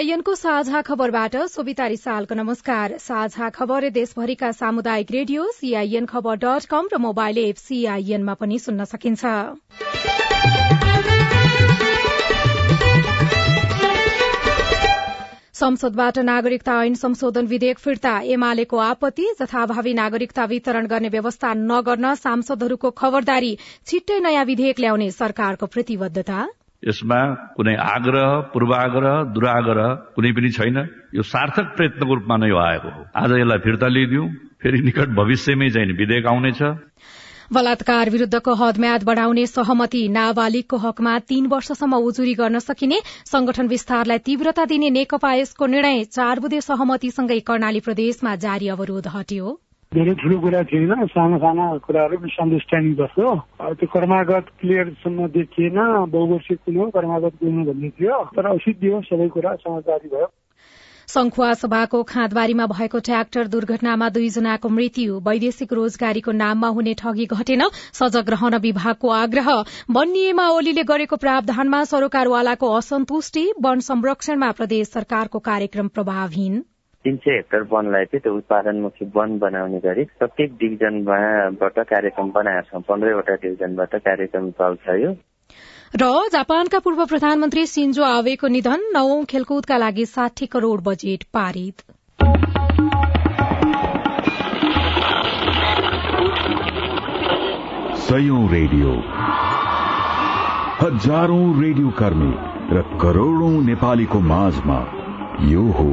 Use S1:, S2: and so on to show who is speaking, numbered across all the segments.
S1: सीआईएनको साझा खबरबाट सोभिता रिसालको नमस्कार। साझा खबर देशभरिका सामुदायिक रेडियो सीआईएन खबर डट कम र मोबाइल एप सीआईएनमा पनि सुन्न सकिन्छ। संसदबाट नागरिकता ऐन संशोधन विधेयक फिर्ता एमालेको आपत्ति जथाभावी नागरिकता वितरण गर्ने व्यवस्था नगर्न सांसदहरूको खबरदारी छिट्टै नयाँ विधेयक ल्याउने सरकारको प्रतिबद्धता।
S2: यसमा कुनै आग्रह पूर्वाग्रह दुराग्रह कुनै पनि छैन। यो सार्थक प्रयत्नको रूपमा नै आएको हो। आज यसलाई फिर्ता लिइदिउँ। फेरि निकट भविष्यमै चाहिँ विधेयक आउनेछ।
S1: बलात्कार विरूद्धको हदम्याद बढ़ाउने सहमति नाबालिगको हकमा तीन वर्षसम्म उजुरी गर्न सकिने संगठन विस्तारलाई तीव्रता दिने नेकपा यसको निर्णय चार बुधे सहमतिसँगै कर्णाली प्रदेशमा जारी अवरोध हट्यो।
S3: धेरै ठुलो कुरा थिएन साना साना कुराहरू मिसअन्डरस्ट्यान्डिङ जस्तो त्यो कर्मागत क्लियरसम्म देखिएन बहुवर्षीय कुन हो कर्मागत कुन भन्ने थियो तर सिद्धियो सबै कुरा समझदारी भयो
S1: संखुवा सभाको खाँदबारीमा भएको ट्र्याक्टर दुर्घटनामा दुईजनाको मृत्यु वैदेशिक रोजगारीको नाममा हुने ठगी घटेन सजग रहन विभागको आग्रह नियमा ओलीले गरेको प्रावधानमा सरोकारवालाको असन्तुष्टि वन संरक्षणमा प्रदेश सरकारको कार्यक्रम प्रभावहीन
S4: तिन सय हेक्टर वनलाई चाहिँ त्यो उत्पादनमुखी वन बनाउने गरी प्रत्येक डिभिजनबाट कार्यक्रम बनाएका छौँ। पन्ध्रवटा डिभिजनबाट कार्यक्रम चल्छ यो।
S1: र जापानका पूर्व प्रधानमन्त्री सिन्जो आवेको निधन नवौं खेलकुदका लागि साठी करोड़ बजेट पारित।
S5: सयौं रेडियो। हजारौं रेडियो कर्मी र करोड़ौं नेपालीको माझमा यो हो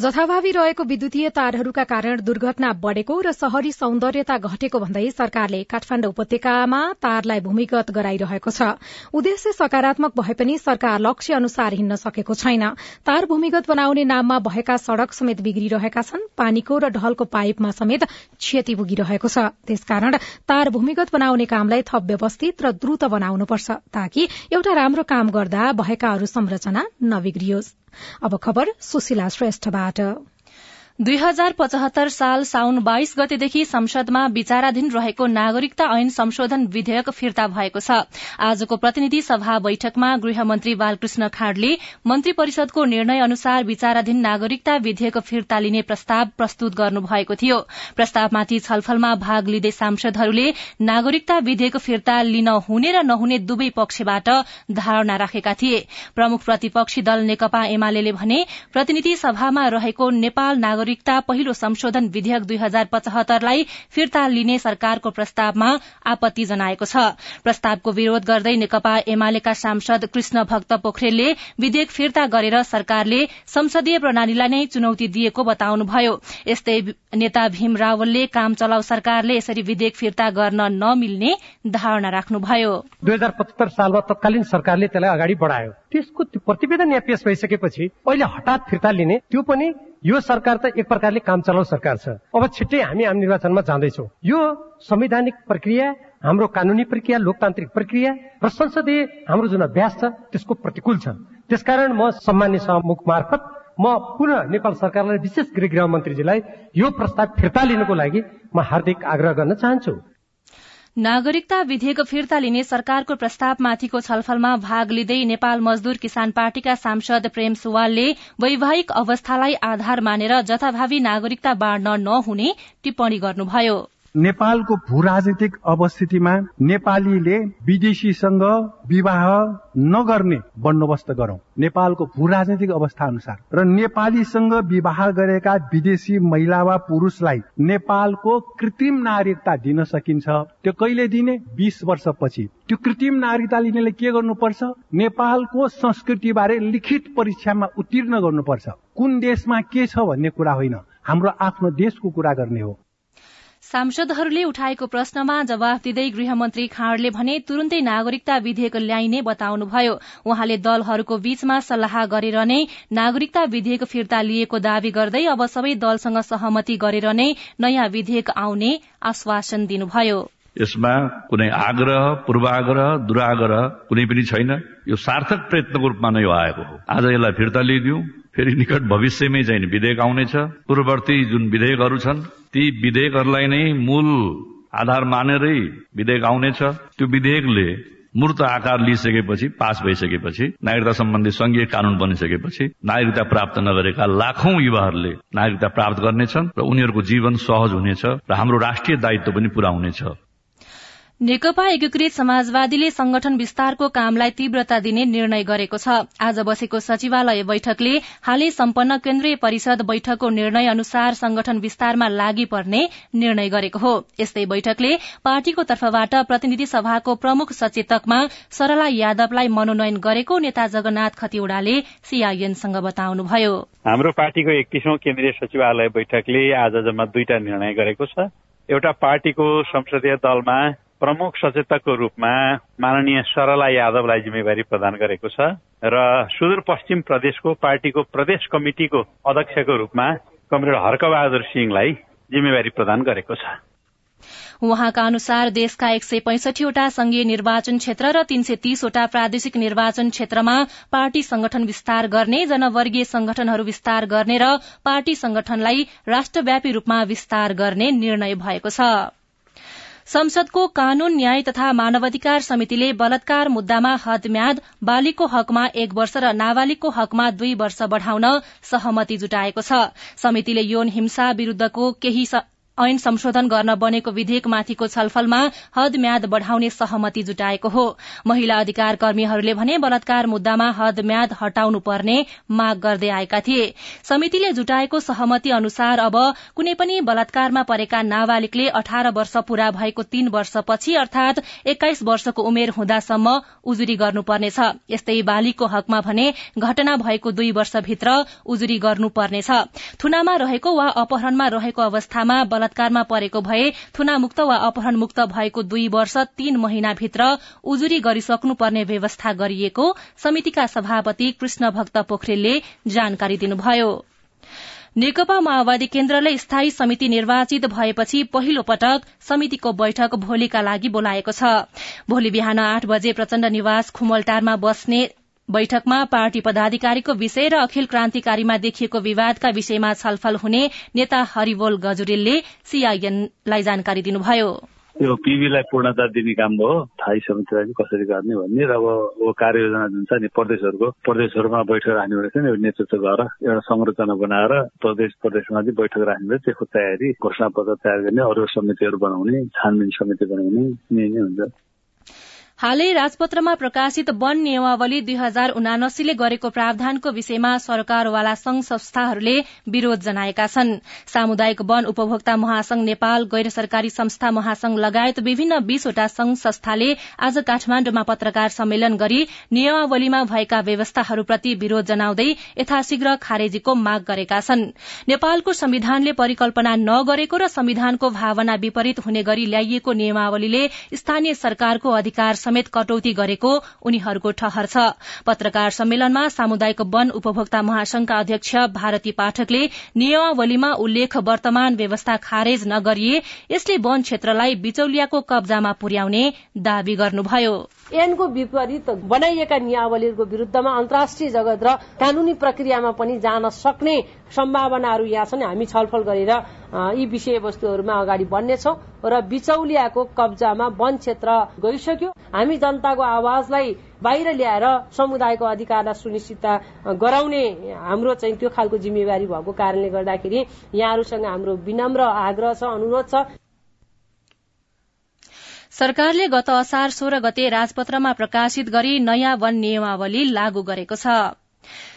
S1: जथाभावी रहेको विद्युतीय तारहरूका कारण दुर्घटना बढ़ेको र शहरी सौन्दर्यता घटेको भन्दै सरकारले काठमाण्ड उपत्यकामा तारलाई भूमिगत गराइरहेको छ। उद्देश्य सकारात्मक भए पनि सरकार लक्ष्य अनुसार हिँड्न सकेको छैन। तार भूमिगत बनाउने नाममा भएका सड़क समेत बिग्रिरहेका छन्। पानीको र ढलको पाइपमा समेत क्षति पुगिरहेको छ। त्यसकारण तार भूमिगत बनाउने कामलाई थप व्यवस्थित र द्रुत बनाउनुपर्छ ताकि एउटा राम्रो काम गर्दा भएकाहरू संरचना नबिग्रियोस्। अब खबर सुशीला श्रेष्ठबाट।
S6: दुई हजार पचहत्तर साल साउन बाइस गतेदेखि संसदमा विचाराधीन रहेको नागरिकता ऐन संशोधन विधेयक फिर्ता भएको छ। आजको प्रतिनिधि सभा बैठकमा गृहमन्त्री बालकृष्ण खाँडले मन्त्री परिषदको निर्णय अनुसार विचाराधीन नागरिकता विधेयक फिर्ता लिने प्रस्ताव प्रस्तुत गर्नुभएको थियो। प्रस्तावमाथि छलफलमा भाग लिँदै सांसदहरूले नागरिकता विधेयक फिर्ता लिन हुने र नहुने दुवै पक्षबाट धारणा राखेका थिए। प्रमुख प्रतिपक्षी दल नेकपा एमाले भने प्रतिनिधि सभामा रहेको नेपाल नागरिक नागरिकता पहिलो संशोधन विधेयक दुई हजार पचहत्तरलाई फिर्ता लिने सरकारको प्रस्तावमा आपत्ति जनाएको छ। प्रस्तावको विरोध गर्दै नेकपा एमालेका सांसद कृष्ण भक्त पोखरेलले विधेयक फिर्ता गरेर सरकारले संसदीय प्रणालीलाई नै चुनौती दिएको बताउनुभयो। यस्तै नेता भीम रावलले काम चलाउ सरकारले यसरी विधेयक फिर्ता गर्न नमिल्ने धारणा राख्नुभयो।
S7: दुई हजार पचहत्तर सालमा तत्कालीन सरकारले त्यसलाई अगाडि बढायो। त्यसको प्रतिवेदन यहाँ पेश भइसकेपछि अहिले हठात फिर्ता लिने त्यो पनि यो सरकार त एक प्रकारले काम चलाउ सरकार छ। अब छिट्टै हामी आम निर्वाचनमा जाँदैछौ। यो संवैधानिक प्रक्रिया हाम्रो कानूनी प्रक्रिया लोकतान्त्रिक प्रक्रिया र संसदीय हाम्रो जुन अभ्यास छ त्यसको प्रतिकूल छ। त्यसकारण म सम्मान्य सभामुख मार्फत म पुनः नेपाल सरकारलाई विशेष गृह गृह मन्त्रीजीलाई यो प्रस्ताव फिर्ता लिनुको लागि म हार्दिक आग्रह गर्न चाहन्छु।
S6: नागरिकता विधेयक फिर्ता लिने सरकारको प्रस्तावमाथिको छलफलमा भाग लिँदै नेपाल मजदूर किसान पार्टीका सांसद प्रेम सुवालले वैवाहिक अवस्थालाई आधार मानेर जथाभावी नागरिकता बाँड्न नहुने टिप्पणी गर्नुभयो।
S8: नेपालको भू राजनीतिक अवस्थितिमा नेपालीले विदेशीसँग विवाह नगर्ने बन्दोबस्त गरौं। नेपालको भू राजनीतिक अवस्था अनुसार र नेपालीसँग विवाह गरेका विदेशी महिला वा पुरुषलाई नेपालको कृत्रिम नागरिकता दिन सकिन्छ। त्यो कहिले दिने? बिस वर्षपछि। त्यो कृत्रिम नागरिकता लिनेले के गर्नुपर्छ? नेपालको संस्कृतिबारे लिखित परीक्षामा उत्तीर्ण गर्नुपर्छ। कुन देशमा के छ भन्ने कुरा होइन। हाम्रो आफ्नो देशको कुरा गर्ने हो।
S6: सांसदहरूले उठाएको प्रश्नमा जवाफ दिँदै गृहमन्त्री खाँडले भने तुरून्तै नागरिकता विधेयक ल्याइने बताउनुभयो। उहाँले दलहरूको बीचमा सल्लाह गरेर नै नागरिकता विधेयक फिर्ता लिएको दावी गर्दै अब सबै दलसँग सहमति गरेर नै नयाँ विधेयक आउने आश्वासन दिनुभयो।
S2: यसमा कुनै आग्रह पूर्वाग्रह दुराग्रह कुनै पनि छैन। यो सार्थक प्रयत्नको रूपमा नै आएको हो। आज यसलाई फिर्ता लिइदिउँ। फेरि निकट भविष्यमै चाहिँ विधेयक आउनेछ। पूर्ववर्ती जुन विधेयकहरू छन् ती विधेयकहरूलाई नै मूल आधार मानेरै विधेयक आउनेछ। त्यो विधेयकले मूर्त आकार लिइसकेपछि पास भइसकेपछि नागरिकता सम्बन्धी संघीय कानून बनिसकेपछि नागरिकता प्राप्त नगरेका लाखौं युवाहरूले नागरिकता प्राप्त गर्नेछन् र उनीहरूको जीवन सहज हुनेछ र हाम्रो राष्ट्रिय दायित्व पनि पूरा हुनेछ।
S6: नेकपा एकीकृत समाजवादीले संगठन विस्तारको कामलाई तीव्रता दिने निर्णय गरेको छ। आज बसेको सचिवालय बैठकले हालै सम्पन्न केन्द्रीय परिषद बैठकको निर्णय अनुसार संगठन विस्तारमा लागि पर्ने निर्णय गरेको हो। यस्तै बैठकले पार्टीको तर्फबाट प्रतिनिधि सभाको प्रमुख सचेतकमा सरला यादवलाई मनोनयन गरेको नेता जगन्नाथ खतिवड़ाले सीआईएनसँग बताउनुभयो।
S9: हाम्रो पार्टीको एकतिसौं केन्द्रीय सचिवालय बैठकले आज जम्मा दुईटा निर्णय गरेको छ। एउटा पार्टीको संसदीय दलमा प्रमुख सचेतकको रूपमा माननीय सरला यादवलाई जिम्मेवारी प्रदान गरेको छ र सुदूरपश्चिम प्रदेशको पार्टीको प्रदेश कमिटिको अध्यक्षको रूपमा कमरेड हर्कबहादुर सिंहलाई जिम्मेवारी प्रदान गरेको छ।
S6: उहाँका अनुसार देशका एक सय पैंसठीवटा संघीय निर्वाचन क्षेत्र र तीन सय तीसवटा प्रादेशिक निर्वाचन क्षेत्रमा पार्टी संगठन विस्तार गर्ने जनवर्गीय संगठनहरू विस्तार गर्ने र पार्टी संगठनलाई राष्ट्रव्यापी रूपमा विस्तार गर्ने निर्णय भएको छ। संसदको कानून न्याय तथा मानवाधिकार समितिले बलात्कार मुद्दामा हदम्याद बालिगको हकमा एक वर्ष र नाबालिगको हकमा दुई वर्ष बढ़ाउन सहमति जुटाएको छ। समितिले यौन हिंसा विरूद्धको केही ऐन संशोधन गर्न बनेको विधेयकमाथिको छलफलमा हद म्याद बढ़ाउने सहमति जुटाएको हो। महिला अधिकार कर्मीहरूले भने बलात्कार मुद्दामा हद म्याद हटाउनु पर्ने माग गर्दै आएका थिए। समितिले जुटाएको सहमति अनुसार अब कुनै पनि बलात्कारमा परेका नाबालिगले अठार वर्ष पूरा भएको तीन वर्षपछि अर्थात एक्काइस वर्षको उमेर हुँदासम्म उजुरी गर्नुपर्नेछ। यस्तै बालिगको हकमा भने घटना भएको दुई वर्षभित्र उजुरी गर्नुपर्नेछ। थुनामा रहेको वा अपहरणमा रहेको अवस्थामा बलात्कारमा परेको भए थुनामुक्त वा अपहरणमुक्त भएको दुई वर्ष तीन महिनाभित्र उजुरी गरिसक्नुपर्ने व्यवस्था गरिएको समितिका सभापति कृष्ण भक्त पोखरेलले जानकारी दिनुभयो। नेकपा माओवादी केन्द्रले स्थायी समिति निर्वाचित भएपछि पहिलो पटक समितिको बैठक भोलिका लागि बोलाएको छ। भोलि बिहान आठ बजे प्रचण्ड निवास खुमलटारमा बस्ने बैठकमा पार्टी पदाधिकारीको विषय र अखिल क्रान्तिकारीमा देखिएको विवादका विषयमा छलफल हुने नेता हरिबोल गजुरेलले सीआईएनलाई जानकारी दिनुभयो।
S10: यो पिबीलाई पूर्णता दिने काम हो स्थायी समितिलाई कसरी गर्ने भन्ने र अब कार्ययोजना जुन छ नि प्रदेशहरूको प्रदेशहरूमा बैठक राख्ने भनेको नि नेतृत्व गरेर एउटा संरचना बनाएर प्रदेश प्रदेशमा चाहिँ बैठक राख्ने त्यसको तयारी घोषणा पत्र तयार गर्ने अरू समितिहरू बनाउने छानबिन समिति बनाउने यही नै हुन्छ।
S6: हालै राजपत्रमा प्रकाशित वन नियमावली दुई हजार उनासीले गरेको प्रावधानको विषयमा सरकारवाला संघ संस्थाहरूले विरोध जनाएका छन्। सामुदायिक वन उपभोक्ता महासंघ नेपाल गैर सरकारी संस्था महासंघ लगायत विभिन्न बीसवटा संघ संस्थाले आज काठमाण्डुमा पत्रकार सम्मेलन गरी नियमावलीमा भएका व्यवस्थाहरूप्रति विरोध जनाउँदै यथाशीघ्र खारेजीको माग गरेका छन्। नेपालको संविधानले परिकल्पना नगरेको र संविधानको भावना विपरीत हुने गरी ल्याइएको नियमावलीले स्थानीय सरकारको अधिकार समेत कटौती गरेको उनीहरूको ठहर छ। पत्रकार सम्मेलनमा सामुदायिक वन उपभोक्ता महासंघका अध्यक्ष भारती पाठकले नियमावलीमा उल्लेख वर्तमान व्यवस्था खारेज नगरिए यसले वन क्षेत्रलाई बिचौलियाको कब्जामा पुर्याउने दावी गर्नुभयो।
S11: ऐनको विपरीत बनाइएका नियमावलीहरूको विरूद्धमा अन्तर्राष्ट्रिय जगत र कानूनी प्रक्रियामा पनि जान सक्ने सम्भावनाहरू यहाँ छन् हामी छलफल गरेर यी विषयवस्तुहरूमा अगाडि बढ्नेछौ र बिचौलियाको कब्जामा वन क्षेत्र गइसक्यो। हामी जनताको आवाजलाई बाहिर ल्याएर समुदायको अधिकारलाई सुनिश्चित गराउने हाम्रो चाहिँ त्यो खालको जिम्मेवारी भएको कारणले गर्दाखेरि यहाँहरूसँग हाम्रो विनम्र आग्रह छ अनुरोध छ।
S6: सरकारले गत असार सोह्र गते राजपत्रमा प्रकाशित गरी नयाँ वन नियमावली लागू गरेको छ।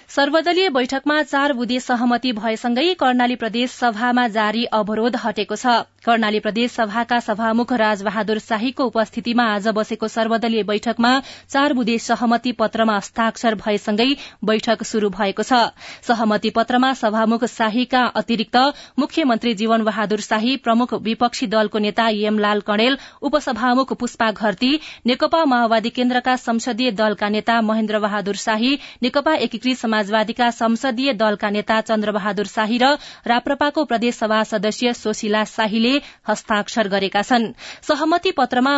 S6: सर्वदलीय बैठकमा चार बुधे सहमति भएसँगै कर्णाली प्रदेश सभामा जारी अवरोध हटेको छ। कर्णाली प्रदेश सभाका सभामुख राजबहादुर शाहीको उपस्थितिमा आज बसेको सर्वदलीय बैठकमा चार बुधे सहमति पत्रमा हस्ताक्षर भएसँगै बैठक शुरू भएको छ। सहमति पत्रमा सभामुख शाहीका अतिरिक्त मुख्यमन्त्री जीवन बहादुर शाही प्रमुख विपक्षी दलको नेता यमलाल कणेल उपसभामुख पुष्पा घरती नेकपा माओवादी केन्द्रका संसदीय दलका नेता महेन्द्र बहादुर शाही नेकपा एकीकृत समाजवादीका संसदीय दलका नेता चन्द्रबहादुर शाही र राप्रपाको प्रदेश सभा सदस्य सुशीला शाहीले हस्ताक्षर गरेका छन्। सहमति पत्रमा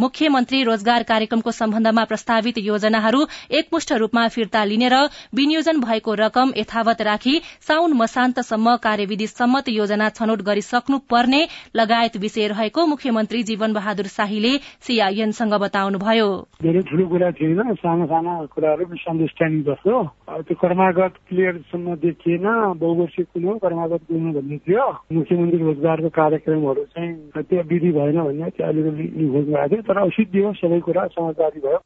S6: मुख्यमन्त्री रोजगार कार्यक्रमको सम्बन्धमा प्रस्तावित योजनाहरू एकमुष्ट रूपमा फिर्ता लिने र विनियोजन भएको रकम यथावत राखी साउन मसान्तसम्म कार्यविधि सम्मत योजना छनौट गरिसक्नु पर्ने लगायत विषय रहेको मुख्यमन्त्री जीवन बहादुर शाहीले सीआईएनसँग बताउनुभयो।
S3: त्यो कर्मागत क्लियरसम्म देखिएन बहुवर्षीय कुन हो कर्मागत कुन भन्ने थियो। मुख्यमन्त्री रोजगारको कार्यक्रम कार्यक्रमहरू चाहिँ त्यो विधि भएन भन्ने अलिकति निखोज भएको थियो तर सिद्धियो सबै कुरा समझदारी भयो।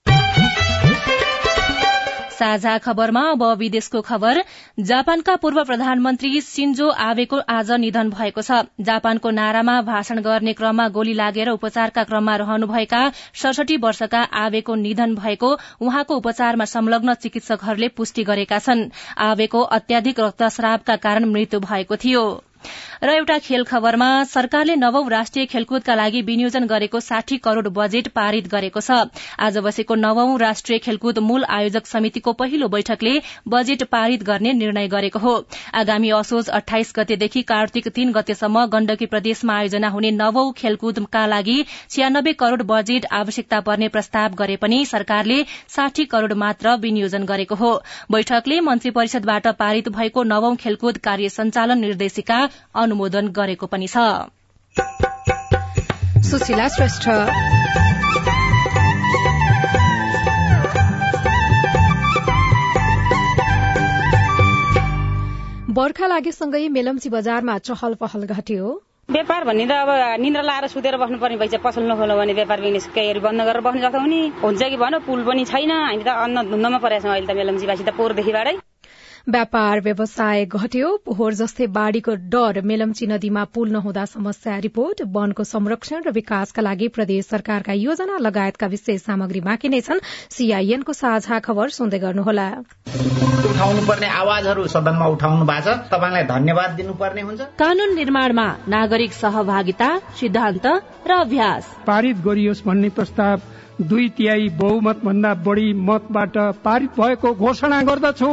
S6: साझा खबरमा अब विदेशको खबर। जापानका पूर्व प्रधानमन्त्री सिन्जो आवेको आज निधन भएको छ। जापानको नारामा भाषण गर्ने क्रममा गोली लागेर उपचारका क्रममा रहनुभएका सडसठी वर्षका आवेको निधन भएको उहाँको उपचारमा संलग्न चिकित्सकहरूले पुष्टि गरेका छन्। आवेको अत्याधिक रक्तस्रावका कारण मृत्यु भएको थियो। र एउटा खेल खबरमा सरकारले नवौं राष्ट्रिय खेलकुदका लागि विनियोजन गरेको साठी करोड़ बजेट पारित गरेको छ। आज बसेको नवौं राष्ट्रिय खेलकुद मूल आयोजक समितिको पहिलो बैठकले बजेट पारित गर्ने निर्णय गरेको हो। आगामी असोज अठाइस गतेदेखि कार्तिक तीन गतेसम्म गण्डकी प्रदेशमा आयोजना हुने नवौं खेलकुदका लागि छियानब्बे करोड़ बजेट आवश्यकता पर्ने प्रस्ताव गरे पनि सरकारले साठी करोड़ मात्र विनियोजन गरेको हो। बैठकले मन्त्री परिषदबाट पारित भएको नवौं खेलकुद कार्य सञ्चालन निर्देशिका अनुमोदन गरेको पनि छ।
S1: बर्खा लागेसँगै मेलम्ची बजारमा चहल पहल घट्यो।
S12: व्यापार भन्ने त अब निन्द्रा लाएर सुतेर बस्नुपर्ने भइसक्यो पसल नखोल्यो भने व्यापार बिजनेस केहीहरू बन्द गरेर बस्नु जस्तो हुने हुन्छ कि भन पुल पनि छैन। हामी त अन्न धुन्दामा परेका छौँ अहिले त मेलम्चीवासी त पोहोरदेखिबाटै
S1: व्यापार व्यवसाय घट्यो। पोहोर जस्तै बाढ़ीको डर मेलम्ची नदीमा पुल नहुँदा समस्या रिपोर्ट। वनको संरक्षण र विकासका लागि प्रदेश सरकारका योजना लगायतका विशेष सामग्री बाँकी नै छन्। सीआईएनको साझा खबर सुन्दै गर्नुहोला।
S13: उठाउनु पर्ने आवाजहरू सदनमा उठाउनु भएको छ। तपाईँलाई धन्यवाद दिनुपर्ने हुन्छ।
S6: कानून निर्माणमा नागरिक सहभागिता सिद्धान्त र अभ्यास।
S14: पारित गरियोस् भन्ने प्रस्ताव दुई तिहाई बहुमत भन्दा बढ़ी मतबाट पारित भएको घोषणा गर्दछु।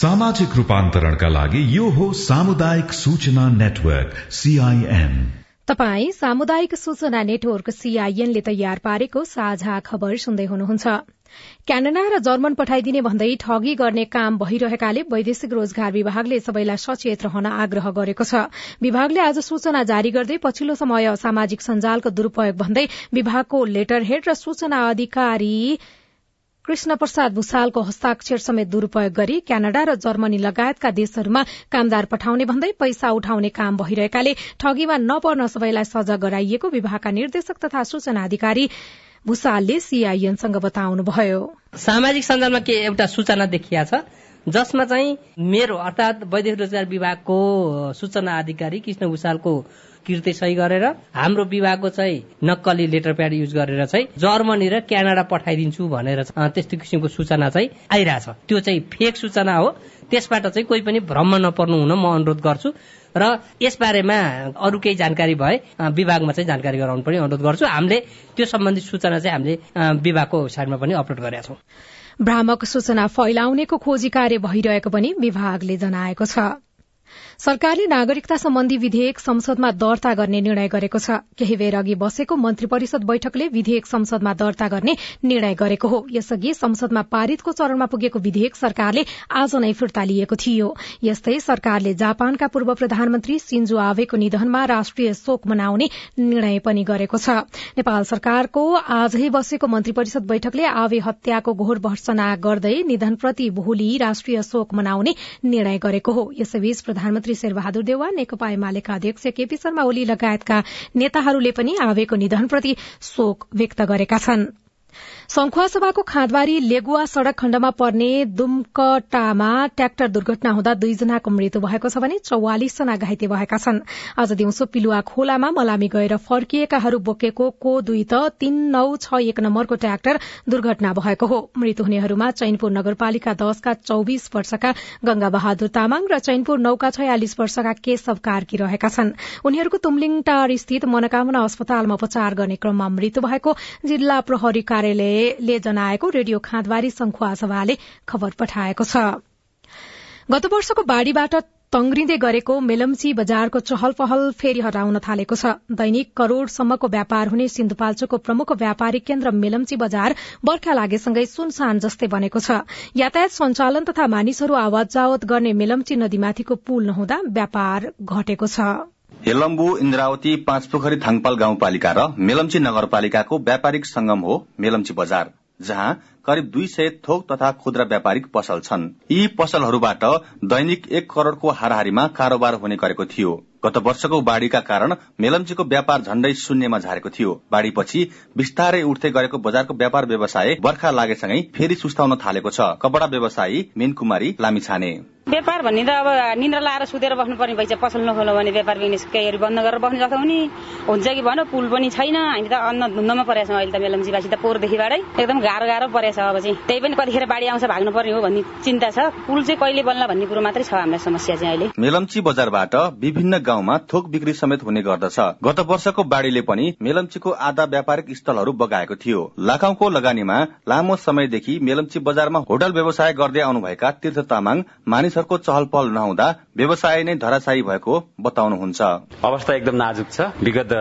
S5: सामाजिक रूपान्तरणका लागि यो हो सामुदायिक सूचना नेटवर्क सीआईएन
S1: तपाई सामुदायिक सूचना नेटवर्क सीआईएनले तयार पारेको साझा खबर सुन्दै हुनुहुन्छ। क्यानाडा र जर्मन पठाइदिने भन्दै ठगी गर्ने काम भइरहेकाले वैदेशिक रोजगार विभागले सबैलाई सचेत रहन आग्रह गरेको छ। विभागले आज सूचना जारी गर्दै पछिल्लो समय सामाजिक सञ्जालको दुरूपयोग भन्दै विभागको लेटर हेड र सूचना अधिकारी कृष्ण प्रसाद भूषालको हस्ताक्षर समेत दुरूपयोग गरी क्यानाडा र जर्मनी लगायतका देशहरूमा कामदार पठाउने भन्दै पैसा उठाउने काम भइरहेकाले ठगीमा नपर्न सबैलाई सजग गराइएको विभागका निर्देशक तथा सूचना अधिकारी भूषालले सीआईएनसँग बताउनुभयो।
S15: सामाजिक सञ्जालमा के एउटा सूचना देखिया छ
S16: जसमा चाहिँ मेरो अर्थात् वैदेशिक रोजगार विभागको सूचना अधिकारी कृष्ण भूषालको कृत्य सही गरेर हाम्रो विभागको चाहिँ नक्कली लेटर प्याड युज गरेर चाहिँ जर्मनी र क्यानाडा पठाइदिन्छु भनेर त्यस्तो किसिमको सूचना चाहिँ आइरहेछ। त्यो चाहिँ फेक सूचना हो। त्यसबाट चाहिँ कोही पनि भ्रम नपर्नु हुन म अनुरोध गर्छु। र यसबारेमा अरू केही जानकारी भए विभागमा चाहिँ जानकारी गराउनु पनि अनुरोध गर्छु हामीले त्यो सम्बन्धी सूचना चाहिँ हामीले विभागको वेबसाइटमा पनि अपलोड गरेका छौं।
S1: भ्रामक सूचना फैलाउनेको खोजी कार्य भइरहेको पनि विभागले जनाएको छ। सरकारले नागरिकता सम्बन्धी विधेयक संसदमा दर्ता गर्ने निर्णय गरेको छ। केही बेर अघि बसेको मन्त्री परिषद बैठकले विधेयक संसदमा दर्ता गर्ने निर्णय गरेको हो। यसअघि संसदमा पारितको चरणमा पुगेको विधेयक सरकारले आज नै फिर्ता लिएको थियो। यस्तै सरकारले जापानका पूर्व प्रधानमन्त्री सिन्जो आवेको निधनमा राष्ट्रिय शोक मनाउने निर्णय पनि गरेको छ। नेपाल सरकारको आजै बसेको मन्त्री परिषद बैठकले आवे हत्याको घोर भर्सना गर्दै निधनप्रति भोलि राष्ट्रिय शोक मनाउने निर्णय गरेको हो। यसैबीच प्रधानमन्त्री शेरबहादुर देउवा नेकपा एमालेका अध्यक्ष केपी शर्मा ओली लगायतका नेताहरूले पनि आवेको निधनप्रति शोक व्यक्त गरेका छन्। सभाको खाँदबारी लेगुवा सड़क खण्डमा पर्ने दुमकटामा ट्र्याक्टर दुर्घटना हुँदा दुईजनाको मृत्यु भएको छ भने चौवालिसजना घाइते भएका छन्। आज दिउँसो पिलुवा खोलामा मलामी गएर फर्किएकाहरू बोकेको को दुई त तीन नौ छ एक नम्बरको ट्र्याक्टर दुर्घटना भएको हो। मृत्यु हुनेहरूमा चैनपुर नगरपालिका दशका चौविस वर्षका गंगा बहादुर तामाङ र चैनपुर नौका छयालिस वर्षका केशव कार्की रहेका छन्। उनीहरूको तुमलिङ टार स्थित मनोकामना अस्पतालमा उपचार गर्ने क्रममा मृत्यु भएको जिल्ला प्रहरी कार्यालयले जनाएको रेडियो खाँदबारी संखुवा सभाले खबर पठाएको छ। गत वर्षको बाढ़ीबाट तंग्रिँदै गरेको मेलम्ची बजारको चहल पहल फेरि हटाउन थालेको छ। दैनिक करोड़सम्मको व्यापार हुने सिन्धुपाल्चोकको प्रमुख व्यापारिक केन्द्र मेलम्ची बजार बर्खा लागेसँगै सुनसान जस्तै बनेको छ। यातायात सञ्चालन तथा मानिसहरू आवत जावत गर्ने मेलम्ची नदीमाथिको पुल नहुँदा व्यापार घटेको छ।
S15: हेलम्बु इन्द्रावती पाँचपोखरी थाङपाल गाउँपालिका र मेलम्ची नगरपालिकाको व्यापारिक संगम हो मेलम्ची बजार जहाँ करिब दुई सय थोक तथा खुद्रा व्यापारिक पसल छन्। यी पसलहरूबाट दैनिक एक करोड़को हाराहारीमा कारोबार हुने गरेको थियो। गत वर्षको बाढ़ीका कारण मेलम्चीको व्यापार झण्डै शून्यमा झारेको थियो। बाढ़ीपछि बिस्तारै उठ्दै गरेको बजारको व्यापार व्यवसाय बर्खा लागेसँगै फेरि सुस्ताउन थालेको छ। कपड़ा व्यवसायी मीन कुमारी लामिछाने।
S12: व्यापार भन्ने त अब निन्द्रा लाएर सुतेर बस्नुपर्ने भइसक्यो। पसल नखोल्यो भने व्यापार बिजनेस केहीहरू बन्द गरेर बस्नु जस्तो हुने हुन्छ कि भन पुल पनि छैन। हामी त अन्न धुन्दामा परेको छौँ। अहिले त मेलम्चीवासी त पोहोरदेखिबाटै एकदम गाह्रो गाह्रो परेछ अब चाहिँ। त्यही पनि कतिखेर बाढी आउँछ भाग्नु पर्ने हो भन्ने चिन्ता छ। पुल चाहिँ कहिले बन्ला भन्ने कुरो मात्रै छ हामीलाई समस्या चाहिँ अहिले।
S15: मेलम्ची बजारबाट विभिन्न गाउँमा थोक बिक्री समेत हुने गर्दछ। गत वर्षको बाढ़ीले पनि मेलम्चीको आधा व्यापारिक स्थलहरू बगाएको थियो। लाखौंको लगानीमा लामो समयदेखि मेलम्ची बजारमा होटल व्यवसाय गर्दै आउनुभएका तीर्थ तामाङ मानिसहरूको चहल पहल नहुँदा व्यवसाय नै धराशायी भएको बताउनुहुन्छ।
S17: अवस्था एकदम नाजुक छ। विगत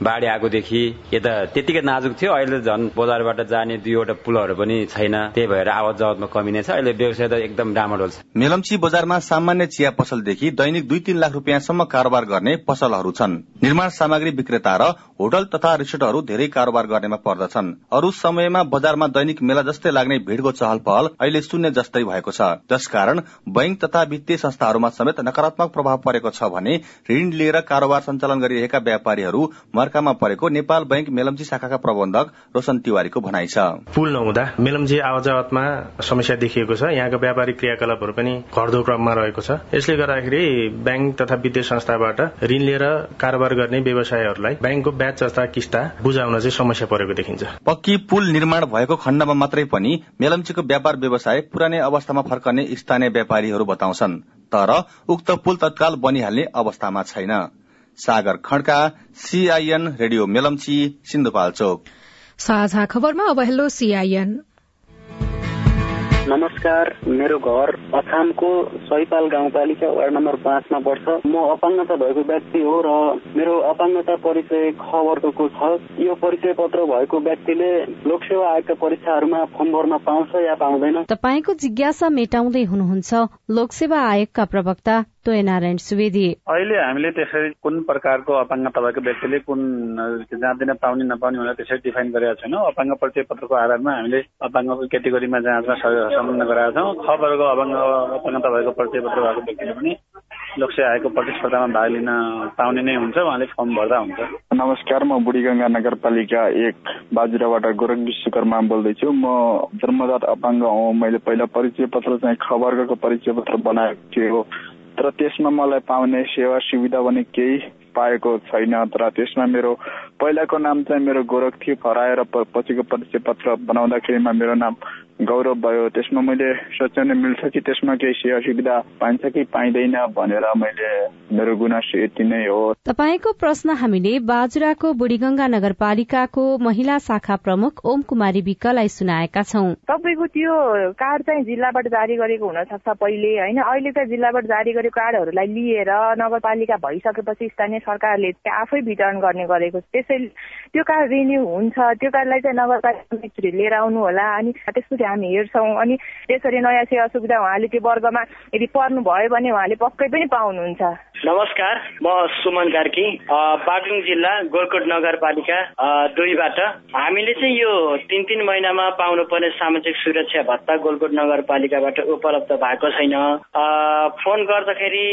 S17: बाढ़ी आएकोदेखि यता त्यतिकै नाजुक थियो। अहिले झन् बजारबाट जाने दुईवटा पुलहरू पनि छैन। त्यही भएर आवत जावतमा कमी नै छ। अहिले व्यवसाय त एकदम डामाडोल छ।
S15: मेलम्ची बजारमा सामान्य चिया पसलदेखि दैनिक दुई तीन लाख रुपियाँसम्म कारोबार गर्ने पसलहरू छन्। निर्माण सामग्री विक्रेता र होटल तथा रिसोर्टहरू धेरै कारोबार गर्नेमा पर्दछन्। अरू समयमा बजारमा दैनिक मेला जस्तै लाग्ने भीड़को चहल पहल अहिले शून्य जस्तै भएको छ। जसकारण बैंक तथा वित्तीय संस्थाहरूमा समेत नकारात्मक प्रभाव परेको छ भने ऋण लिएर कारोबार सञ्चालन गरिरहेका व्यापारीहरू मर्कामा परेको नेपाल बैंक मेलम्ची शाखाका प्रबन्धक रोशन तिवारीको भनाइ छ।
S18: पुल नहुँदा मेलम्ची आवाजावतमा समस्या देखिएको छ। यहाँको व्यापारिक क्रियाकलापहरू पनि घट्दो क्रममा रहेको छ। यसले गर्दाखेरि ब्याङ्क तथा वित्तीय संस्थाबाट ऋण लिएर कारोबार गर्ने व्यवसायहरूलाई ब्याङ्कको ब्याज जस्ता किस्ता बुझाउन चाहिँ समस्या परेको देखिन्छ।
S15: पक्की पुल निर्माण भएको खण्डमा मात्रै पनि मेलम्चीको व्यापार व्यवसाय पुरानै अवस्थामा फर्कने स्थानीय व्यापारीहरू बताउँछन्। तर उक्त पुल तत्काल बनिहाल्ने अवस्थामा छैन। Sagar Khadka CIN radio Melamchi Sindhupalchok.
S1: साझा खबरमा अब हेलो सीआईएन
S19: नमस्कार मेरो घर अछामको सैपाल गाउँपालिका वार्ड नम्बर पाँचमा पर्छ। म अपाङ्गता भएको व्यक्ति हो र मेरो अपाङ्गता परिचय ख वर्गको छ? यो परिचय पत्र भएको व्यक्तिले लोकसेवा आयोगका परीक्षाहरूमा फर्म भर्न पाउँछ या पाउँदैन?
S20: तपाईँको जिज्ञासा मेटाउँदै हुनुहुन्छ लोकसेवा आयोगका प्रवक्ता तोय नारायण सुवेदी।
S10: अहिले हामीले त्यसरी कुन प्रकारको अपाङ्गता भएको व्यक्तिले कुन जाँदैन पाउने नपाउने भनेर त्यसरी डिफाइन गरेका छैनौँ। अपाङ्ग परिचय पत्रको आधारमा हामीले अपाङ्गको केटेगोरीमा जाँचमा संलग्न गराएका छौँ ख वर्ग अपाङ्ग अपाङ्गता भएको परिचय पत्र भएको व्यक्तिले पनि लोकसेवा आयोगको प्रतिस्पर्धामा भाग लिन पाउने नै हुन्छ उहाँले फर्म भर्दा हुन्छ।
S21: नमस्कार म बुढीगङ्गा नगरपालिका एक बाजुराबाट गोरख विश्वकर्मा बोल्दैछु। म जन्मजात अपाङ्ग हौ। मैले पहिला परिचय पत्र चाहिँ खबरको परिचय पत्र बनाएको थियो। तर त्यसमा मलाई पाउने सेवा सुविधा पनि केही पाएको छैन तर त्यसमा मेरो पहिलाको नाम चाहिँ मेरो गोरख थियो हराएर पछिको परिचय पत्र बनाउँदाखेरिमा मेरो नाम गौरव भयो। त्यसमा मैले सोच्याउन मिल्छ कि त्यसमा केही सेवा सुविधा पाइन्छ कि पाइँदैन भनेर मैले मेरो गुनासो यति नै हो।
S20: तपाईँको प्रश्न हामीले बाजुराको बुढीगंगा नगरपालिकाको महिला शाखा प्रमुख ओम कुमारी विकलाई सुनाएका छौं।
S22: तपाईँको त्यो कार्ड चाहिँ जिल्लाबाट जारी गरेको हुन सक्छ पहिले होइन? अहिले त जिल्लाबाट जारी गरेको कार्डहरूलाई लिएर नगरपालिका भइसकेपछि स्थानीय सरकारले आफै वितरण गर्ने गरेको त्यसैले त्यो कार्ड रिन्यू हुन्छ त्यो कार्डलाई चाहिँ नगरपालिका लिएर आउनु होला अनि त्यसपछि हामी हेर्छौँ। अनि त्यसरी नयाँ सेवा सुविधा उहाँले त्यो वर्गमा यदि पर्नु भयो भने उहाँले पक्कै पनि पाउनुहुन्छ।
S23: नमस्कार म सुमन कार्की बागलुङ जिल्ला गोलकोट नगरपालिका दुईबाट। हामीले चाहिँ यो तिन तिन महिनामा पाउनुपर्ने सामाजिक सुरक्षा भत्ता गोलकोट नगरपालिकाबाट उपलब्ध भएको छैन। फोन गर्दाखेरि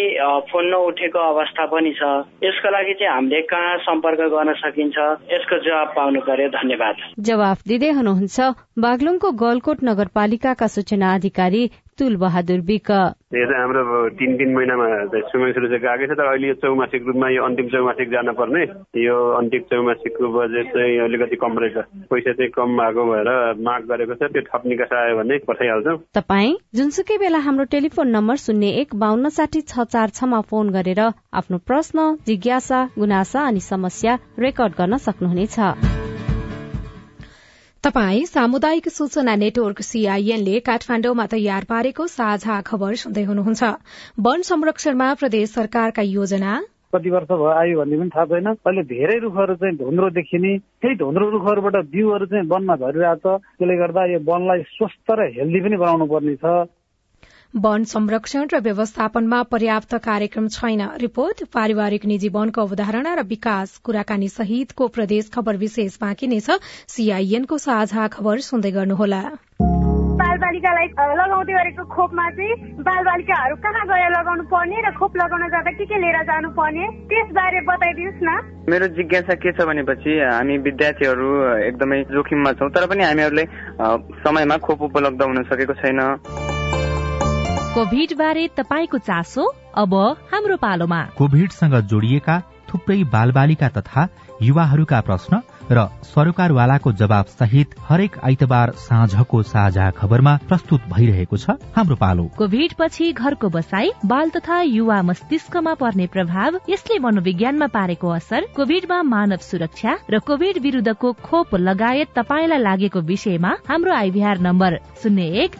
S23: फोन नउठेको अवस्था पनि छ। यसको लागि चाहिँ हामीले कहाँ सम्पर्क गर्न सकिन्छ? यसको जवाब पाउनु पर्यो। धन्यवाद।
S20: जवाफ दिँदै हुनुहुन्छ बागलुङको गलकोट नगरपालिकाका सूचना अधिकारी तुल बहादुर विक
S24: यो चाहिँ हाम्रो तिन तिन महिनामा समय सुरु चाहिँ गएकै छ तर अहिले यो चौमासिक रूपमा यो अन्तिम चौमासिक जान पर्ने यो अन्तिम चौमासिकको बजेट चाहिँ अलिकति कम रहेछ। पैसा चाहिँ कम भएको भएर माग गरेको छ त्यो थप निकास आयो भने पठाइहाल्छौँ।
S20: तपाईँ जुनसुकै बेला हाम्रो टेलिफोन नम्बर शून्य एक बान्न साठी छ चार छमा फोन गरेर आफ्नो प्रश्न जिज्ञासा गुनासा अनि समस्या रेकर्ड गर्न सक्नुहुनेछ।
S1: तपाई सामुदायिक सूचना नेटवर्क सीआईएनले काठमाण्डुमा तयार पारेको साझा खबर सुन्दै हुनुहुन्छ। वन संरक्षणमा प्रदेश सरकारका योजना?
S3: कति वर्ष भयो आयो भन्ने पनि थाहा छैन। अहिले धेरै रुखहरू चाहिँ धुन्द्रो देखिने त्यही धुन्द्रो रुखहरूबाट बिउहरू चाहिँ वनमा झरिरहेछ त्यसले गर्दा यो वनलाई स्वस्थ र हेल्दी पनि बनाउनु पर्ने छ।
S1: वन संरक्षण र व्यवस्थापनमा पर्याप्त कार्यक्रम छैन। रिपोर्ट पारिवारिक निजी वनको अवधारणा र विकास कुराकानी सहितको प्रदेश खबर विशेष बाँकी नै छ। सीआईएनको साझा खबर सुन्दै गर्नुहोला।
S25: बालबालिकालाई लगाउँदै गरेको खोपमा चाहिँ बालबालिकाहरू कहाँ गएर लगाउनु पर्ने र खोप लगाउन जाँदा के के लिएर जानु पर्ने त्यसबारे बताइदिनुहोस् न।
S26: मेरो जिज्ञासा के छ भनेपछि हामी विद्यार्थीहरू एकदमै जोखिममा छौँ तर पनि हामीहरूले समयमा खोप उपलब्ध हुन सकेको छैन।
S6: कोभिड बारे तपाईँको चासो अब हाम्रो पालोमा।
S27: कोभिडसँग जोडिएका थुप्रै बालबालिका तथा युवाहरूका प्रश्न र सरकारवालाको जवाब सहित हरेक आइतबार साँझको साझा खबरमा प्रस्तुत भइरहेको छ हाम्रो पालो।
S6: कोभिड पछि घरको बसाई बाल तथा युवा मस्तिष्कमा पर्ने प्रभाव यसले मनोविज्ञानमा पारेको असर कोभिडमा मानव सुरक्षा र कोभिड विरूद्धको खोप लगायत तपाईँलाई लागेको विषयमा हाम्रो आइभीआर नम्बर शून्य एक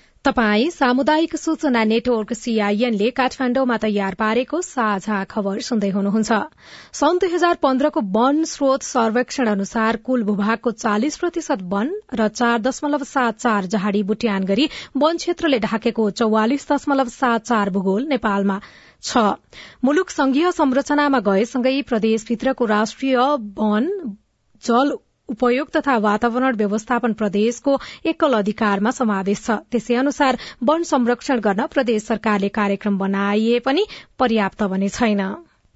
S1: तपाई सामुदायिक सूचना नेटवर्क सीआईएनले काठमाण्डुमा तयार पारेको साझा खबर सुन्दै हुनुहुन्छ। सन् दुई हजार पन्ध्रको वन स्रोत सर्वेक्षण अनुसार कुल भूभागको चालिस प्रतिशत वन र चार दशमलव सात चार जहाडी बुट्यान गरी वन क्षेत्रले ढाकेको चौवालिस दशमलव सात चार भूगोल नेपालमा छ। मुलुक संघीय संरचनामा गएसँगै प्रदेशभित्रको राष्ट्रिय वन जल उपयोग तथा वातावरण व्यवस्थापन प्रदेशको एकल अधिकारमा समावेश छ। त्यसै अनुसार वन संरक्षण गर्न प्रदेश सरकारले कार्यक्रम बनाइए पनि पर्याप्त भने छैन।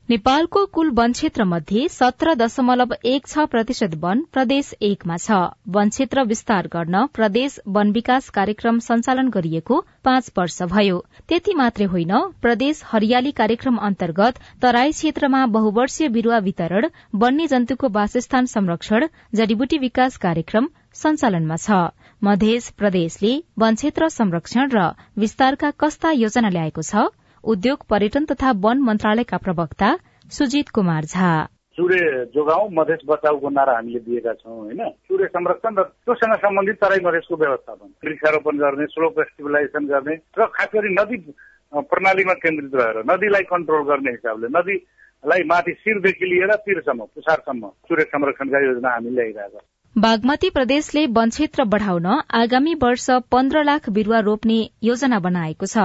S6: नेपालको कुल वन क्षेत्र मध्ये सत्र दशमलव एक छ प्रतिशत वन प्रदेश एकमा छ। वन क्षेत्र विस्तार गर्न प्रदेश वन विकास कार्यक्रम सञ्चालन गरिएको पाँच वर्ष भयो। त्यति मात्रै होइन प्रदेश हरियाली कार्यक्रम अन्तर्गत तराई क्षेत्रमा बहुवर्षीय बिरूवा वितरण वन्य जन्तुको वासस्थान संरक्षण जड़ीबुटी विकास कार्यक्रम सञ्चालनमा छ। मध्य प्रदेशले वन क्षेत्र संरक्षण र विस्तारका कस्ता योजना ल्याएको छ? उद्योग पर्यटन तथा वन मन्त्रालयका प्रवक्ता सुजित कुमार झा।
S28: सूर्य जोगाउँ मधेस बचाउको नारा हामीले दिएका छौँ होइन? सूर्य संरक्षण र त्योसँग सम्बन्धित तराई मधेसको व्यवस्थापन वृक्षारोपण गर्ने स्लोप स्टेबिलाइजेसन गर्ने र खास गरी नदी प्रणालीमा केन्द्रित रहेर नदीलाई कन्ट्रोल गर्ने हिसाबले नदीलाई माथि शिरदेखि लिएर तिरसम्म पुछारसम्म सूर्य संरक्षणका योजना हामी ल्याइरहेका
S29: बागमती प्रदेशले वन क्षेत्र बढ़ाउन आगामी वर्ष पन्ध्र लाख बिरूवा रोप्ने योजना बनाएको छ।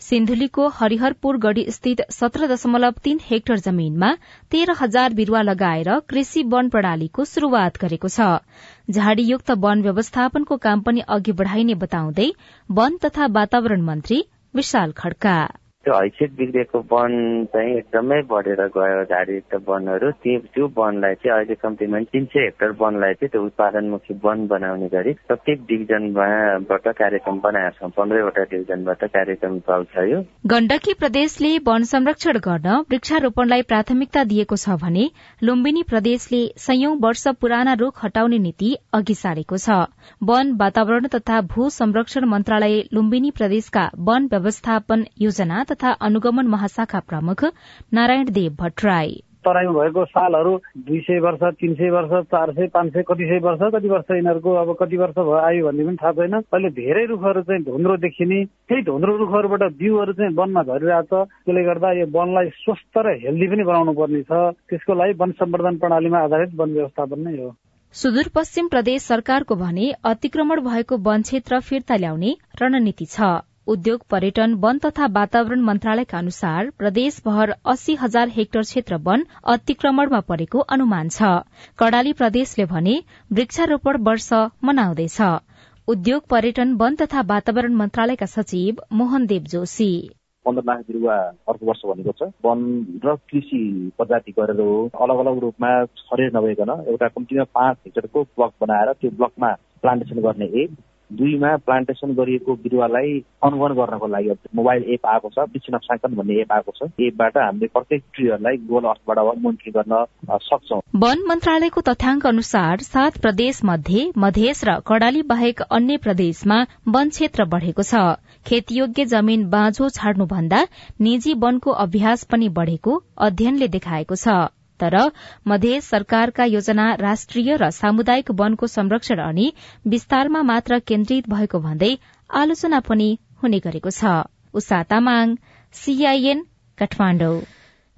S29: सिन्धुलीको हरिहरपुर गढ़ी स्थित सत्र दशमलव तीन हेक्टर जमीनमा तेह्र हजार बिरूवा लगाएर कृषि वन प्रणालीको शुरूआत गरेको छ। झाड़ीयुक्त वन व्यवस्थापनको काम पनि अघि बढ़ाइने बताउँदै वन तथा वातावरण मन्त्री विशाल खड्का।
S30: त्यो हैसियत बिग्रिएको वन चाहिँ एकदमै बढेर गयो झाडीयुक्त वनहरू। त्यो त्यो वनलाई चाहिँ अहिले कम्तीमा तिन सय हेक्टर वनलाई चाहिँ त्यो उत्पादनमुखी वन बनाउने गरी प्रत्येक डिभिजनबाट कार्यक्रम बनाएको छौँ। पन्ध्रवटा डिभिजनबाट कार्यक्रम चल्छ यो।
S29: गण्डकी प्रदेशले वन संरक्षण गर्न वृक्षारोपणलाई प्राथमिकता दिएको छ भने लुम्बिनी प्रदेशले कैयौं वर्ष पुराना रूख हटाउने नीति अघि सारेको छ। वन वातावरण तथा भू संरक्षण मन्त्रालय लुम्बिनी प्रदेशका वन व्यवस्थापन योजना तथा अनुगमन महाशाखा प्रमुख नारायण देव भट्टराई।
S3: तराईमा भएको सालहरू दुई सय वर्ष तिन सय वर्ष चार सय पाँच सय कति सय वर्ष कति वर्ष यिनीहरूको अब कति वर्ष भयो आयो भन्ने पनि थाहा छैन। अहिले धेरै रुखहरू चाहिँ धुन्द्रो देखिने त्यही धुन्द्रो रुखहरूबाट बिउहरू चाहिँ वनमा झरिरहेको छ त्यसले गर्दा यो वनलाई स्वस्थ र हेल्दी पनि बनाउनु पर्ने छ। त्यसको लागि वन सम्वर्धन प्रणालीमा आधारित वन व्यवस्थापन नै हो।
S29: सुदूरपश्चिम प्रदेश सरकारको भने अतिक्रमण भएको वन क्षेत्र फिर्ता ल्याउने रणनीति छ। उद्योग पर्यटन वन तथा वातावरण मन्त्रालयका अनुसार प्रदेशभर अस्सी हजार हेक्टर क्षेत्र वन अतिक्रमणमा परेको अनुमान छ। कडाली प्रदेशले भने वृक्षारोपण वर्ष मनाउँदैछ। उद्योग पर्यटन वन तथा वातावरण मन्त्रालयका सचिव मोहनदेव जोशी।
S31: पन्ध्र लाख बिरुवा अर्को वर्ष भनेको छ। वन र कृषि प्रजाति गरेर हो अलग अलग रूपमा छरेर नभइकन एउटा कम्तीमा पाँच हेक्टरको ब्लक बनाएर त्यो ब्लकमा प्लान्टेसन गर्ने एक दुईमा प्लान्टेसन गरिएको बिरुवालाई अनुगमन गर्नको लागि मोबाइल एप आएको छ वृक्ष नक्साङ्कन भन्ने एप आएको छ। एपबाट हामीले प्रत्येक ट्रीहरूलाई गुगल अर्थबाट मोनिटरिङ गर्न सक्छौ।
S29: वन मन्त्रालयको तथ्याङ्क अनुसार सात प्रदेश मध्ये मधेस र कडाली बाहेक अन्य प्रदेशमा वन क्षेत्र बढ़ेको छ। खेतीयोग्य जमीन बाँझो छाड्नुभन्दा निजी वनको अभ्यास पनि बढ़ेको अध्ययनले देखाएको छ। तर मधेस सरकारका योजना राष्ट्रिय र सामुदायिक वनको संरक्षण अनि विस्तारमा मात्र केन्द्रित भएको भन्दै आलोचना पनि हुने गरेको छ।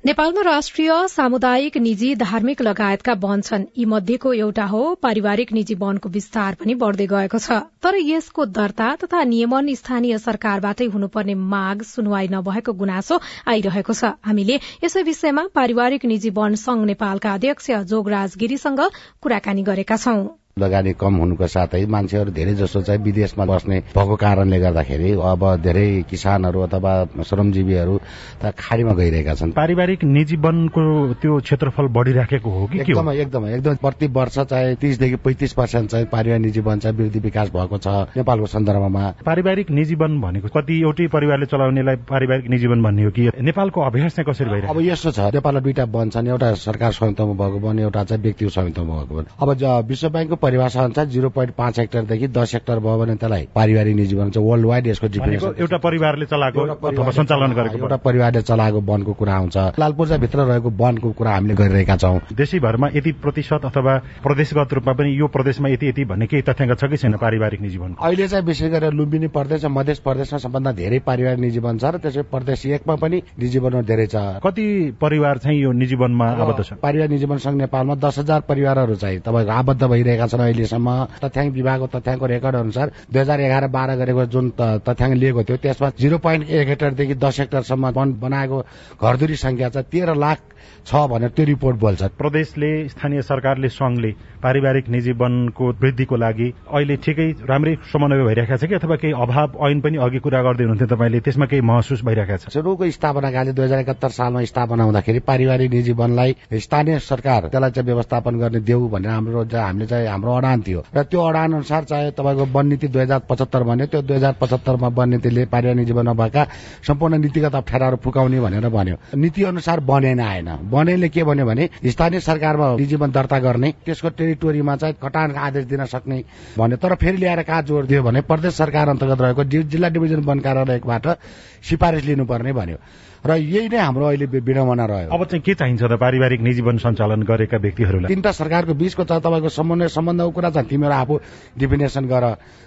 S1: नेपालमा राष्ट्रिय सामुदायिक निजी धार्मिक लगायतका वन छन्। यी मध्येको एउटा हो पारिवारिक निजी वनको विस्तार पनि बढ़दै गएको छ। तर यसको दर्ता तथा नियमन स्थानीय सरकारबाटै हुनुपर्ने माग सुनवाई नभएको गुनासो आइरहेको छ। हामीले यसै विषयमा पारिवारिक निजी वन संघ नेपालका अध्यक्ष जोगराज गिरीसँग कुराकानी गरेका छौं।
S32: लगानी कम हुनुको साथै मान्छेहरू धेरै जसो चाहिँ विदेशमा बस्ने भएको कारणले गर्दाखेरि अब धेरै किसानहरू अथवा श्रमजीवीहरू त खाडीमा गइरहेका छन्।
S33: पारिवारिक निजी वनको त्यो क्षेत्रफल बढ़िराखेको हो कि
S32: एकदमै एकदमै एकदम प्रति वर्ष चाहिँ तीसदेखि पैंतिस पर्सेन्ट चाहिँ पारिवारिक निजी वन चाहिँ वृद्धि विकास भएको छ नेपालको सन्दर्भमा।
S33: पारिवारिक निजी वन भनेको कति एउटै परिवारले चलाउनेलाई पारिवारिक निजी वन भन्ने हो कि? नेपालको अभ्यास चाहिँ कसरी भइरहेको
S32: अब यस्तो छ नेपालमा दुईटा वन छन् एउटा सरकार स्वामित्वमा भएको वन एउटा चाहिँ व्यक्तिगत स्वामित्वमा भएको वन। अब विश्व ब्याङ्कको परिभाषा अनुसार जिरो पोइन्ट पाँच हेक्टरदेखि दस हेक्टर भयो भने त्यसलाई पारिवारिक निजी चाहिँ वर्ल्ड वाइड यसको
S33: डिफिनेसन एउटा परिवारले चलाएको अथवा सञ्चालन गरेको
S32: एउटा परिवारले चलाएको वनको कुरा आउँछ लालपूर्जाभित्र रहेको वनको कुरा हामीले गरिरहेका छौँ।
S33: देशैभरमा यति प्रतिशत अथवा प्रदेशगत रूपमा पनि यो प्रदेशमा यति यति भन्ने केही तथ्याङ्क छ कि छैन पारिवारिक निजी वन
S32: अहिले चाहिँ विशेष गरेर लुम्बिनी प्रदेश र मध्य प्रदेशमा सबभन्दा धेरै पारिवारिक निजी वन छ र त्यसै प्रदेश एकमा पनि निजी वन धेरै छ।
S33: कति परिवार चाहिँ यो निजी वनमा आबद्ध छ?
S32: पारिवारिक निजी वन संघ नेपालमा दस हजार परिवारहरू चाहिँ तपाईँको आबद्ध भइरहेका छन् अहिलेसम्म सम्म तथ्याङ्क विभागको तथ्याङ्कको रेकर्ड अनुसार दुई हजार एघार बाह्र गरेको जुन तथ्याङ्क लिएको थियो त्यसमा जिरो पोइन्ट एक हेक्टरदेखि दस हेक्टरसम्म वन बनाएको घरधुरी संख्या चाहिँ तेह्र लाख छ भनेर त्यो रिपोर्ट बोल्छ
S33: प्रदेशले स्थानीय सरकारले संघले पारिवारिक निजी वनको वृद्धिको लागि अहिले ठिकै राम्रै समन्वय भइरहेको छ कि अथवा केही अभाव ऐन पनि अघि कुरा गर्दै हुनुहुन्थ्यो तपाईँले त्यसमा केही महसुस भइरहेको छ?
S32: सुरुको स्थापना कालले दुई हजार एकात्तर सालमा स्थापना हुँदाखेरि पारिवारिक निजी वनलाई स्थानीय सरकार त्यसलाई चाहिँ व्यवस्थापन गर्ने देऊ भनेर हाम्रो हामीले चाहिँ हाम्रो अडान थियो। र त्यो अडान अनुसार चाहिँ तपाईँको वन नीति दुई हजार पचहत्तर भन्यो त्यो दुई हजार पचहत्तरमा वन नीतिले पारिवारिक निजी वनमा भएका सम्पूर्ण नीतिगत अप्ठ्याराहरू फुकाउने भनेर भन्यो। नीति अनुसार बनेन आएन। बनेले के भन्यो भने स्थानीय सरकारमा निजी वन दर्ता गर्ने त्यसको टेरिटोरीमा चाहिँ कटानको आदेश दिन सक्ने भन्यो। तर फेरि ल्याएर कहाँ जोड दियो भने प्रदेश सरकार अन्तर्गत रहेको जिल्ला डिभिजन वन कार्यालयबाट सिफारिस लिनुपर्ने भन्यो। र यही नै हाम्रो अहिले विडम्बना रह्यो।
S33: अब चाहिँ के चाहिन्छ त पारिवारिक निजी वन सञ्चालन गरेका व्यक्तिहरूलाई?
S32: तिनवटा सरकारको बीचको छ तपाईँको समन्वय सम्बन्धको कुरा छ तिमीहरू आफू डिफिनेसन गर।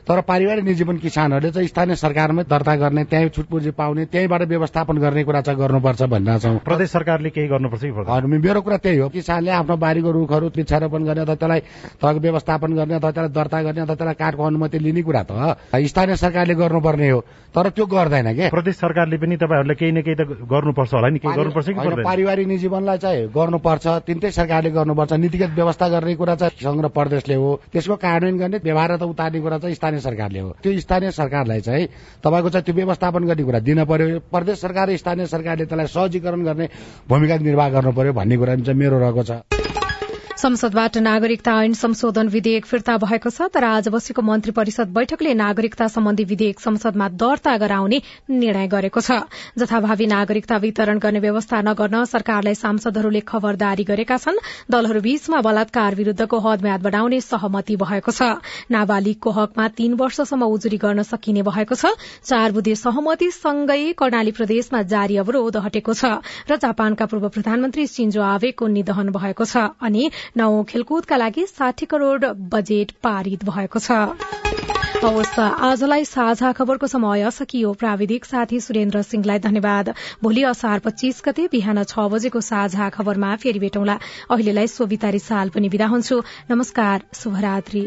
S32: तर पारिवारिक निजी वन किसानहरूले चाहिँ स्थानीय सरकारमै दर्ता गर्ने त्यहीँ छुटपुजी पाउने त्यहीँबाट व्यवस्थापन गर्ने कुरा चाहिँ गर्नुपर्छ भनिरहेछौँ
S33: प्रदेश सरकारले केही गर्नुपर्छ कि
S32: मेरो कुरा त्यही हो। किसानले आफ्नो बारीको रुखहरू वृक्षारोपण गर्ने अथवा त्यसलाई तपाईँको व्यवस्थापन गर्ने अथवा त्यसलाई दर्ता गर्ने अथवा त्यसलाई काठको अनुमति लिने कुरा त। स्थानीय सरकारले गर्नुपर्ने हो। तर त्यो गर्दैन के?
S33: प्रदेश सरकारले पनि तपाईँहरूले केही न केही त गर्नुपर्छ होला नि? केही गर्नुपर्छ कि
S32: पारिवारिक निजीवनलाई चाहिँ गर्नुपर्छ तिनटै सरकारले गर्नुपर्छ। नीतिगत व्यवस्था गर्ने कुरा चाहिँ र प्रदेशले हो। त्यसको कार्यान्वयन गर्ने व्यवहार उतार्ने कुरा चाहिँ स्थानीय सरकारले हो। त्यो स्थानीय सरकारलाई चाहिँ तपाईँको चाहिँ त्यो व्यवस्थापन गर्ने कुरा दिन पर्यो। प्रदेश सरकार स्थानीय सरकारले त्यसलाई सहजीकरण गर्ने भूमिका निर्वाह गर्नु पर्यो भन्ने कुरा चाहिँ मेरो रहेको छ।
S1: संसदबाट नागरिकता ऐन संशोधन विधेयक फिर्ता भएको छ तर आज बसेको मन्त्री परिषद बैठकले नागरिकता सम्बन्धी विधेयक संसदमा दर्ता गराउने निर्णय गरेको छ। जथाभावी नागरिकता वितरण गर्ने व्यवस्था नगर्न सरकारलाई सांसदहरूले खबरदारी गरेका छन्। दलहरू बीचमा बलात्कार विरूद्धको हद म्याद बढ़ाउने सहमति भएको छ। नाबालिगको हकमा तीन वर्षसम्म उजुरी गर्न सकिने भएको छ। चार बुधे सहमतिसँगै कर्णाली प्रदेशमा जारी अवरोध हटेको छ र जापानका पूर्व प्रधानमन्त्री सिन्जो आवेको निधन भएको छ। अनि नौ खेलकुदका लागि साठी करोड़ बजेट पारित भएको छ। हवस् आजलाई साझा खबरको समय सकियो। प्राविधिक साथी सुरेन्द्र सिंहलाई धन्यवाद। भोलि असार पच्चीस गते बिहान छ बजेको साझा खबरमा फेरि भेटौँला। अहिलेलाई सोभितारी साल पनि विदा हुन्छु। नमस्कार शुभरात्री।